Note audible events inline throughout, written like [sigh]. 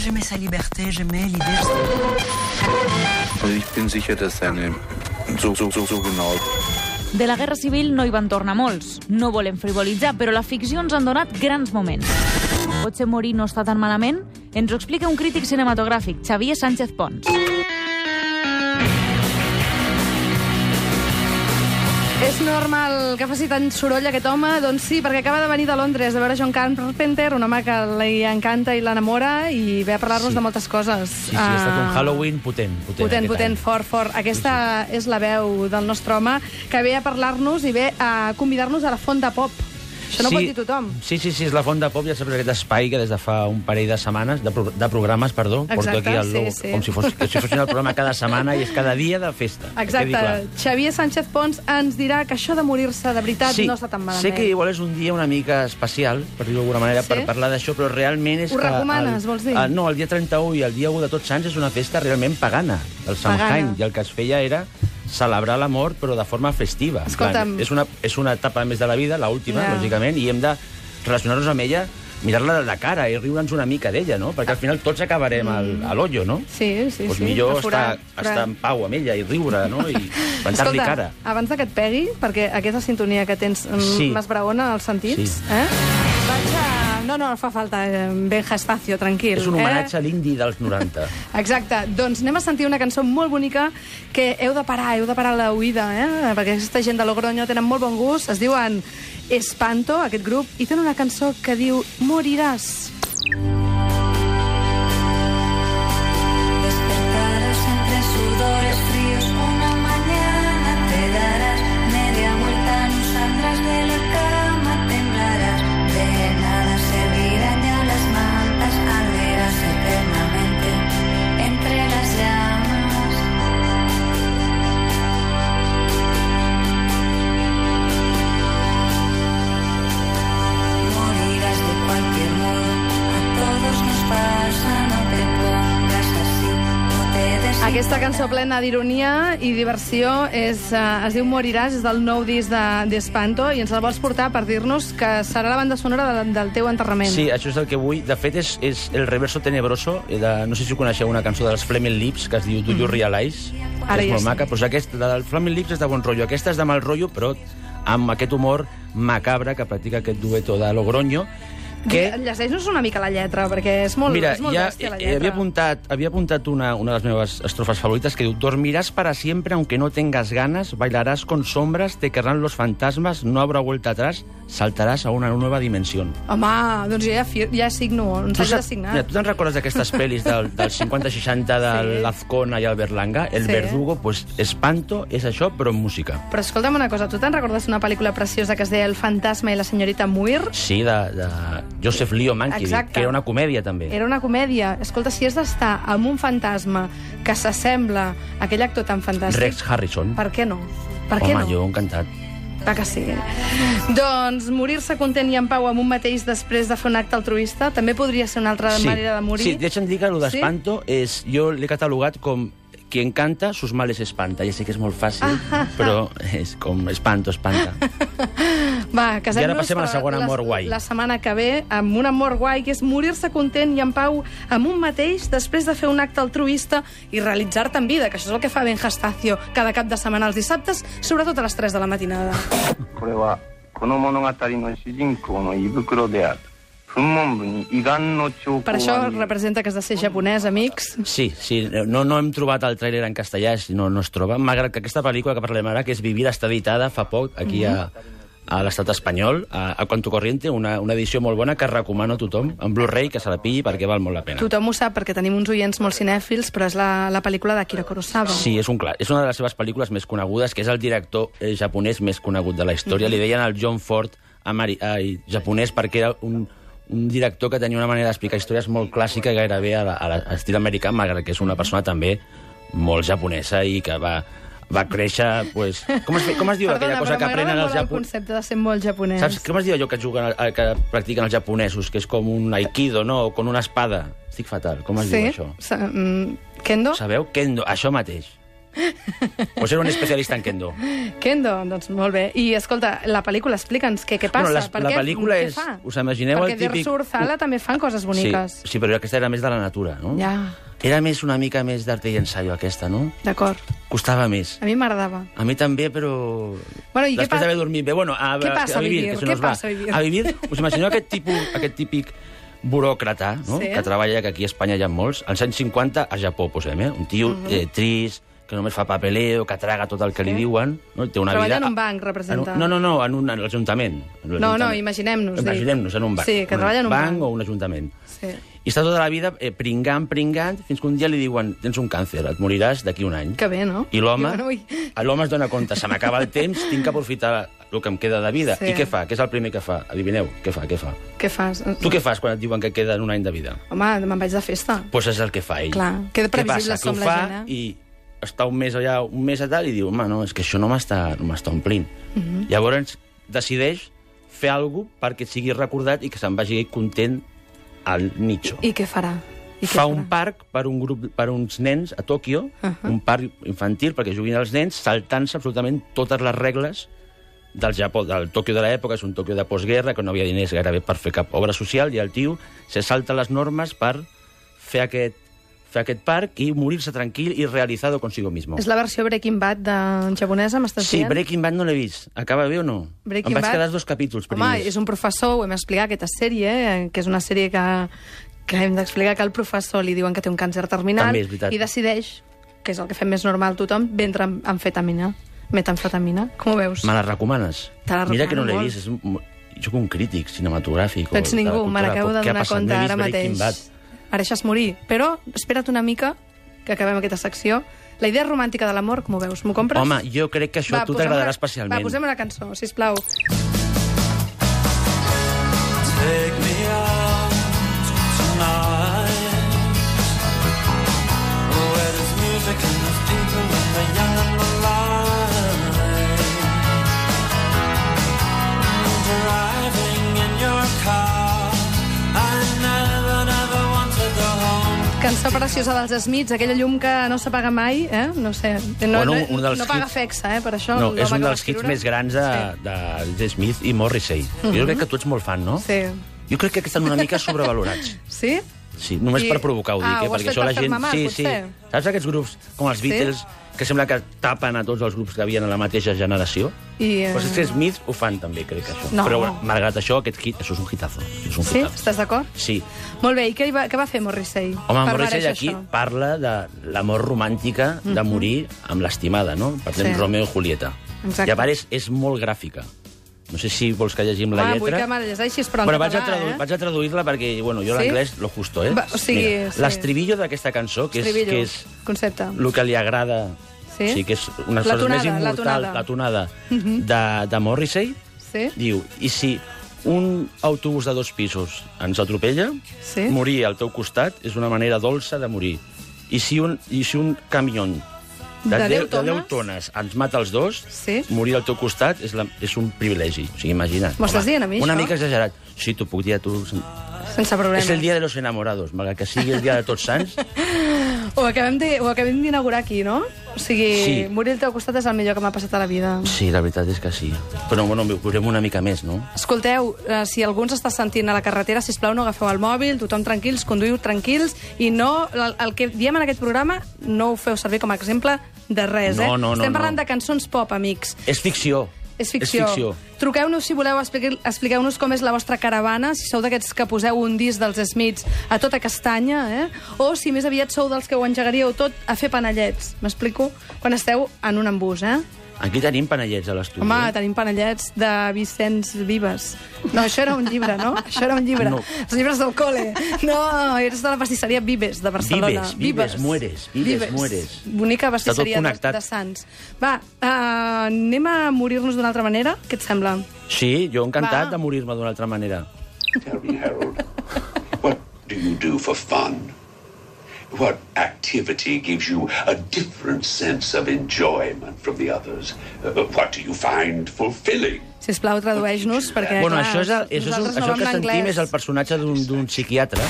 j'aimais sa liberté, j'aimais l'idée... Also ich bin sicher, dass seine so, so, so, so genau De la Guerra Civil no hi van tornar molts. No volem frivolitzar, però la ficció ens han donat grans moments. Potser morir no està tan malament? Ens ho explica un crític cinematogràfic, Xavier Sánchez Pons. Normal que faci tant soroll aquest home? Doncs sí, perquè acaba de venir de Londres a veure John Carpenter, un home que li encanta i l'enamora, i ve a parlar-nos Sí. de moltes coses. Sí, sí, ha estat un Ah, Halloween potent. Potent, Potent, potent, any. fort, fort. Aquesta és la veu del nostre home que ve a parlar-nos i ve a convidar-nos a la Font de Pop. Això no sí, pot dir tothom. Sí, sí, sí, és la Font de Pop, ja saps aquest espai que des de fa un parell de setmanes, de, pro de programes, perdó, porto Exacte, aquí el sí, logo, sí. com si fos, que si fos el programa cada setmana i és cada dia de festa. Exacte. Xavier Sánchez Pons ens dirà que això de morir-se de veritat Sí, no està tan malament. sé que igual és un dia una mica especial, per dir-ho d'alguna manera, Sí? per parlar d'això, però realment és Ho que... recomanes, el, vols dir? El, no, el dia 31 i el dia 1 de Tots Sants és una festa realment pagana, el Pagana. Samhain, i el que es feia era celebrar la mort, però de forma festiva. Escolta'm. Plan, és, una, és una etapa més de la vida, l'última, Ja. lògicament, i hem de relacionar-nos amb ella mirar-la de cara i riure'ns una mica d'ella, no? Perquè al final tots acabarem al, a l'ollo, no? Sí, sí, pues sí. millor estar, estar en pau amb ella i riure, no? I plantar-li Escolta, cara. abans de que et pegui, perquè aquesta sintonia que tens mm, Sí. m'esbraona als sentits, Sí. eh? No, no, fa falta, eh, Benja Espacio, tranquil. És un homenatge Eh? a l'indi dels 90. [laughs] Exacte. Doncs anem a sentir una cançó molt bonica que heu de parar, heu de parar la oïda, eh? perquè aquesta gent de Logroño tenen molt bon gust. Es diuen Espanto, aquest grup, i tenen una cançó que diu Moriràs. Cançó plena d'ironia i diversió és, uh, es diu Moriràs, és del nou disc de- d'Espanto, i ens la vols portar per dir-nos que serà la banda sonora de, del teu enterrament. Sí, això és el que vull. De fet, és, és el reverso tenebroso. eh, De, no sé si coneixeu una cançó dels Flaming Lips que es diu Do You Realize? Mm. Ara és ja molt sí. maca. Doncs aquesta, la del Flaming Lips és de bon rotllo. Aquesta és de mal rotllo, però amb aquest humor macabre que practica aquest dueto de Logroño. Que, Llegeix-nos una mica la lletra, perquè és molt, Mira, és molt ja bèstia, la eh, lletra. havia apuntat, havia apuntat una, una de les meves estrofes favorites que diu Dormirás para siempre aunque no tengas ganas, bailarás con sombras, te querrán los fantasmas, no habrá vuelta atrás, saltarás a una nueva dimensión. Home, doncs ja, ja signo, ens has de signar. mira, tu te'n recordes d'aquestes pel·lis del, del 50-60 de [laughs] Sí. l'Azcona i el Berlanga? El Sí. Verdugo, pues, Espanto és això, però en música. Però escolta'm una cosa, tu te'n recordes una pel·lícula preciosa que es deia El fantasma i la senyorita Muir? Sí, de, de Joseph Leo Mankiewicz, Exacte. que era una comèdia, també. Era una comèdia. Escolta, si has d'estar amb un fantasma que s'assembla a aquell actor tan fantàstic... Rex Harrison. Per què no? Per què Home, no? jo encantat. Va que sí. Doncs morir-se content i en pau amb un mateix després de fer un acte altruista també podria ser una altra manera de morir. Sí, deixa'm dir que el Sí? d'espanto és... Jo l'he catalogat com quien canta, sus males espanta. Ja sé que és molt fàcil, Ah, però és com espanto, espanta. [laughs] Va, casem-nos I ara passem a la per segona mort guai. La setmana que ve amb una mort guai, que és morir-se content i en pau amb un mateix després de fer un acte altruista i realitzar-te en vida, que això és el que fa Ben Gestacio cada cap de setmana els dissabtes, sobretot a les 3 de la matinada. [laughs] これはこの物語の主人公の胃袋である 墳門部に胃がんの兆候 Per això が見える representa que has de ser japonès, amics. Sí, sí, no, no hem trobat el tràiler en castellà, si no, no es troba, malgrat que aquesta pel·lícula que parlem ara, que és Vivir, està editada fa poc aquí a, a l'estat espanyol, a, a Cuanto Corriente, una, una edició molt bona que recomano a tothom, en Blu-ray, que se la pilli perquè val molt la pena. Tothom ho sap perquè tenim uns oients molt cinèfils, però és la, la pel·lícula d'Akira Kurosawa. Sí, és, un clar, és una de les seves pel·lícules més conegudes, que és el director eh, japonès més conegut de la història. Mhm. Li deien el John Ford ameri ai, japonès perquè era un, un director que tenia una manera d'explicar històries molt clàssica gairebé a l'estil americà, malgrat que és una persona també molt japonesa i que va, va créixer... Pues, com, es, com es diu aquella cosa que aprenen els japonesos. el concepte de ser molt japonès. Saps com es diu allò que, juguen, eh, que practiquen els japonesos, que és com un aikido, no? O con una espada. Estic fatal. Com es sí? diu això? Sa- mm, Kendo? Sabeu? Kendo, això mateix. Pues era un especialista en kendo. Kendo, doncs molt bé. I, escolta, la pel·lícula, explica'ns què, què passa. Bueno, la, per la què, pel·lícula què és... fa? Us imagineu Perquè el típic... Perquè Sala també fan coses boniques. Sí, sí, però aquesta era més de la natura, no? Ja, Era més una mica més d'arte i ensaio, aquesta, no? d'acord. Costava més. A mi m'agradava. A mi també, però... Bueno, i Després pa- d'haver dormit bé. Bueno, a, Què passa a vivir, a vivir? Què passa a vivir? A vivir, us imagineu aquest, tipus, aquest típic buròcrata, no? Sí. que treballa, que aquí a Espanya hi ha molts, als anys 50 a Japó, posem, eh? Un tio Mhm. eh, trist, que només fa papeleo, que traga tot el que li diuen, no? Té una Treballa vida... en un banc, en representa. un, no, no, no, en un en l'Ajuntament. En No, no, imaginem-nos. Imaginem-nos en un banc. Sí, que treballa en un banc. o un ajuntament. Sí. I està tota la vida eh, pringant, pringant, fins que un dia li diuen tens un càncer, et moriràs d'aquí un any. Que bé, no? I l'home l'home es dona compte, se m'acaba el temps, tinc que aprofitar el que em queda de vida. Sí. I què fa? Què és el primer que fa? Adivineu, què fa? Què fa? Què fas? Tu què fas quan et diuen que queden un any de vida? Home, me'n vaig de festa. Doncs pues és el que fa ell. Clar, que de què passa? Que som ho la fa gent, eh? i està un mes allà, un mes a tal, i diu, home, no, és que això no m'està no m'està omplint. Mhm. Llavors decideix fer alguna cosa perquè sigui recordat i que se'n vagi content al nicho. I què farà? I què fa farà? un parc per, un grup, per uns nens a Tòquio, uh. -huh. un parc infantil perquè juguin els nens, saltant-se absolutament totes les regles del Japó, del Tòquio de l'època, és un Tòquio de postguerra, que no havia diners gairebé per fer cap obra social, i el tio se salta les normes per fer aquest, fer aquest parc i morir-se tranquil i realitzado consigo mismo. És la versió Breaking Bad de japonesa, m'estàs Sí, dient? Breaking Bad no l'he vist. Acaba bé o no? Breaking em vaig Bad. quedar els dos capítols Home, primers. és un professor, ho hem explicat, aquesta sèrie, eh, que és una sèrie que, que hem d'explicar que al professor li diuen que té un càncer terminal També és veritat. i decideix, que és el que fem més normal tothom, vendre amfetamina. Metamfetamina. Com ho veus? Me la recomanes? Te la Mira que no l'he vist. És un, soc un crític cinematogràfic. o Tens de la ningú, me n'acabo pop. de donar compte No ara Breaking mateix. Bad. Mereixes morir. Però espera't una mica que acabem aquesta secció. La idea romàntica de l'amor, com ho veus? M'ho compres? Home, jo crec que això a tu t'agradarà una- especialment. Va, posem una cançó, sisplau. Take Cançó preciosa dels Smiths, aquella llum que no s'apaga mai, eh? No sé, no, Bueno, no, un dels no paga hits- fexa, eh? Per això No, és un dels hits més grans de, de, de Smith i Morrissey. Jo crec que tu ets molt fan, no? Sí. Jo crec que estan una mica [laughs] sobrevalorats. Sí? Sí, només I- per provocar ho dic, Ah, eh? ho perquè això per la gent... mal, sí, potser? sí. Saps aquests grups com els Sí? Que sembla que tapen a tots els grups que havien a la mateixa generació? I, eh, Pues és que Smith ho fan també, crec que això. No. Però malgrat això, aquest hit, això és un hitazo. És un Sí? hitazo. Estàs d'acord? Sí. Molt bé, i què, va, què va fer Morrissey? Home, Morrissey aquí això? parla de l'amor romàntica de morir amb l'estimada, no? Per exemple, Mhm. Sí. Romeo i Julieta. Exacte. I a part és, és molt gràfica. No sé si vols que llegim la vull lletra. que me la llegeixis, però bueno, vaig, a català, tradu eh? vaig a traduir-la perquè, bueno, jo Sí? l'anglès lo justo, eh? Va, o sigui, Mira, sí. L'estribillo d'aquesta cançó, que és, que és concepte. el que li agrada... Sí? sí que és una de La les coses més tonada, la tonada. la tonada, de, de Morrissey, Sí? diu, i si un autobús de dos pisos ens atropella, Sí? morir al teu costat és una manera dolça de morir. I si un, i si un camió de, De 10, deu de 10 tones? tones ens mata els dos, Sí? morir al teu costat és, la, és un privilegi. O sigui, imagina't. M'ho estàs dient a mi, Una això? mica exagerat. Sí, t'ho puc dir a tu. Sense problema. És el dia de los enamorados, malgrat que sigui el dia de tots sants. [laughs] Ho acabem de- ho acabem d'inaugurar aquí, no? O sigui, Sí. morir al teu costat és el millor que m'ha passat a la vida. Sí, la veritat és que sí. Però, bueno, ho veurem una mica més, no? Escolteu, eh, si algú ens està sentint a la carretera, si plau no agafeu el mòbil, tothom tranquils, conduïu tranquils, i no, el, el que diem en aquest programa no ho feu servir com a exemple de res, No, eh? no, no, Estem no. parlant de cançons pop, amics. És ficció. És ficció. És ficció. Truqueu-nos si voleu, expliqueu-nos com és la vostra caravana, si sou d'aquests que poseu un disc dels Smiths a tota castanya, eh? o si més aviat sou dels que ho engegaríeu tot a fer panellets. M'explico? Quan esteu en un embús, eh? Aquí tenim panellets a l'estudi. Home, eh? tenim panellets de Vicenç Vives. No, això era un llibre, no? Això era un llibre. No. Els llibres del cole. No, eres de la pastisseria Vives, de Barcelona. Vives, Vives, mueres, Vives, mueres. Bonica pastisseria de, de Sants. Va, uh, anem a morir-nos d'una altra manera? Què et sembla? Sí, jo encantat Va. de morir-me d'una altra manera. Tell me, Harold, what do you do for fun? What activity gives you a different sense of enjoyment from the others? Uh, what do you find fulfilling? Sisplau, tradueix-nos, perquè, bueno, clar, això, és el, això, és un, això no que sentim d'anglès. és el personatge d'un d'un psiquiatre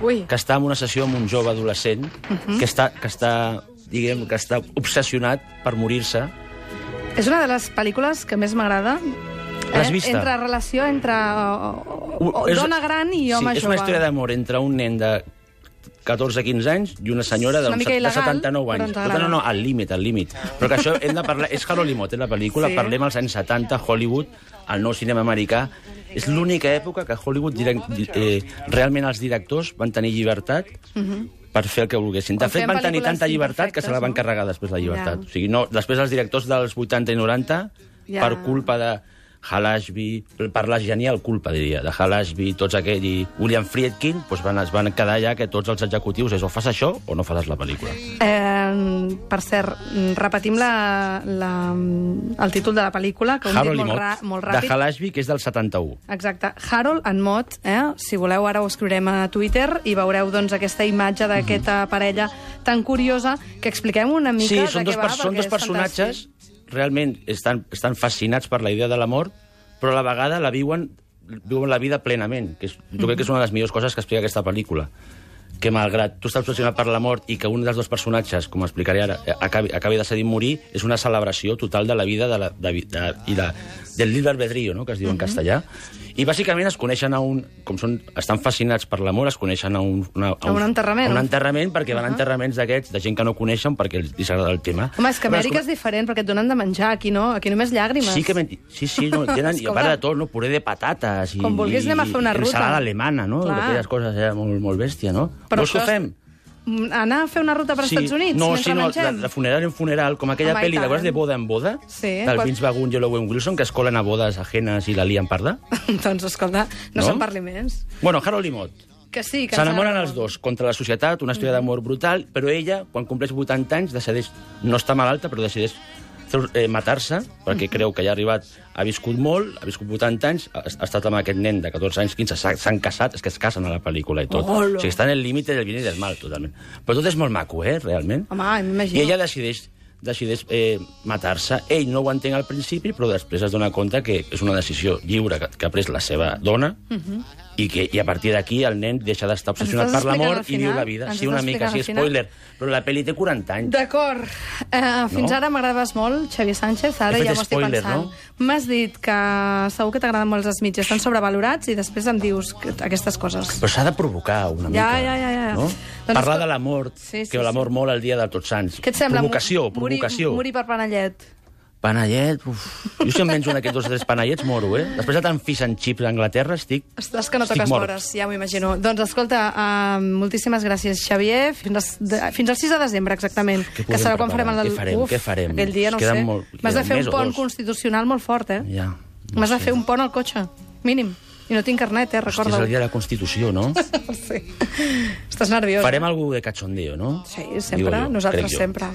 Ui, que està en una sessió amb un jove adolescent Mhm. que, està, que està diguem, que està obsessionat per morir-se. És una de les pel·lícules que més m'agrada. L'has vista? Entre relació entre o, o, És- dona gran i home sí, és jove. una història d'amor entre un nen de 14-15 anys i una senyora de, Una mica de il·legal, 79 però anys. ens No, no, al límit, al límit. Però que això hem de parlar... És Harold i Mott, eh, la pel·lícula. Sí. Parlem als anys 70, Hollywood, el nou cinema americà. És l'única època que Hollywood direct, eh, realment els directors van tenir llibertat per fer el que volguessin. De Mhm. Fet, van tenir tanta llibertat que se la van carregar després la llibertat. Ja. O sigui, no, després els directors dels 80 i 90, Ja. per culpa de Hal Ashby, per la genial culpa, diria, de Hal Ashby, tots aquells, i William Friedkin, doncs van, es van quedar ja que tots els executius és o fas això o no fas la pel·lícula. Eh, per cert, mm, repetim la, la, el títol de la pel·lícula, que ho hem dit molt, Mott, ra, molt de ràpid. Hal Ashby, que és del 71. Exacte. Harold and Mott, eh? si voleu ara ho escriurem a Twitter i veureu doncs, aquesta imatge d'aquesta parella tan curiosa que expliquem una mica Sí, de són què dos, va, per, són dos personatges realment estan, estan fascinats per la idea de l'amor, però a la vegada la viuen, viuen la vida plenament, que és, jo crec que és una de les millors coses que explica aquesta pel·lícula que malgrat tu estàs obsessionat per la mort i que un dels dos personatges, com explicaré ara, eh, acabi, acabi decidint morir, és una celebració total de la vida de la, de, de, i de, del libre albedrío, no?, que es diu en castellà. I bàsicament es coneixen a un... Com són, estan fascinats per l'amor, es coneixen a un... Una, A un enterrament. A un enterrament, perquè van a enterraments d'aquests, de gent que no coneixen, perquè els, agrada el tema. Home, és que a es Amèrica és diferent, perquè et donen de menjar, aquí no, aquí només llàgrimes. Sí, que men... sí, sí, no, [laughs] tenen, i a part de tot, no? puré de patates i, Com vulguis, anem a fer una i ruta. ensalada alemana, no? Clar. Aquelles coses, era molt, molt bèstia, no? Però Vols que ho fem? Mm, Anar a fer una ruta per Estats Units no, mentre sí, no, mengem? de funeral en funeral, com aquella Home, pel·li, de de boda en boda? Sí, Del quan- Vince Vaughn i l'Owen Wilson, que es colen a bodes ajenes i la lien parda? [laughs] doncs, escolta, no, No? se'n parli més. Bueno, Harold i Mott. Que sí, que S'enamoren els dos contra la societat, una història d'amor brutal, però ella, quan compleix 80 anys, decideix, no està malalta, però decideix eh, matar-se, perquè creu que ja ha arribat, ha viscut molt, ha viscut 80 anys, ha, ha estat amb aquest nen de 14 anys, 15, s'ha- s'han casat, és que es casen a la pel·lícula i tot. Hola. O sigui, està en el límit del bien i del mal, totalment. Però tot és molt maco, eh, realment. Home, m'imagino. I ella decideix decideix eh, matar-se. Ell no ho entén al principi, però després es dona compte que és una decisió lliure que, que ha pres la seva dona i, que, i a partir d'aquí el nen deixa d'estar obsessionat per l'amor i viu la vida. Ens Sí, una mica, sí, spoiler. Però la pel·li té 40 anys. D'acord. Uh, fins No? ara m'agradaves molt, Xavier Sánchez, ara ja m'ho estic pensant. no? M'has dit que segur que t'agraden molt els mitjans, estan sobrevalorats i després em dius que, aquestes coses. Però s'ha de provocar una Ja, mica. ja, ja, ja. No? Doncs Parlar de l'amor, Sí, sí, que l'amor sí. molt el dia de Tots Sants. Què et sembla? Provocació, provocació. Morir, morir per Panellet. Panellet, uf. Jo si em menjo un d'aquests dos o tres panellets moro, eh? Després de tant fish and chips a Anglaterra estic... Estàs que no toques mort. vores, ja m'ho imagino. Doncs escolta, uh, moltíssimes gràcies, Xavier. Fins, a, de, fins al 6 de desembre, exactament. Què que serà quan farem el... Què farem? Què farem? Aquell dia, no ho sé. molt- M'has de fer un pont constitucional molt fort, eh? Ja. M'has de fer un pont al cotxe, mínim. I no tinc carnet, eh? Hòstia, és el dia de la Constitució, no? [laughs] Sí. Estàs nerviós. Farem alguna de cachondeo, no? Sí, Digo sempre. jo, Nosaltres sempre.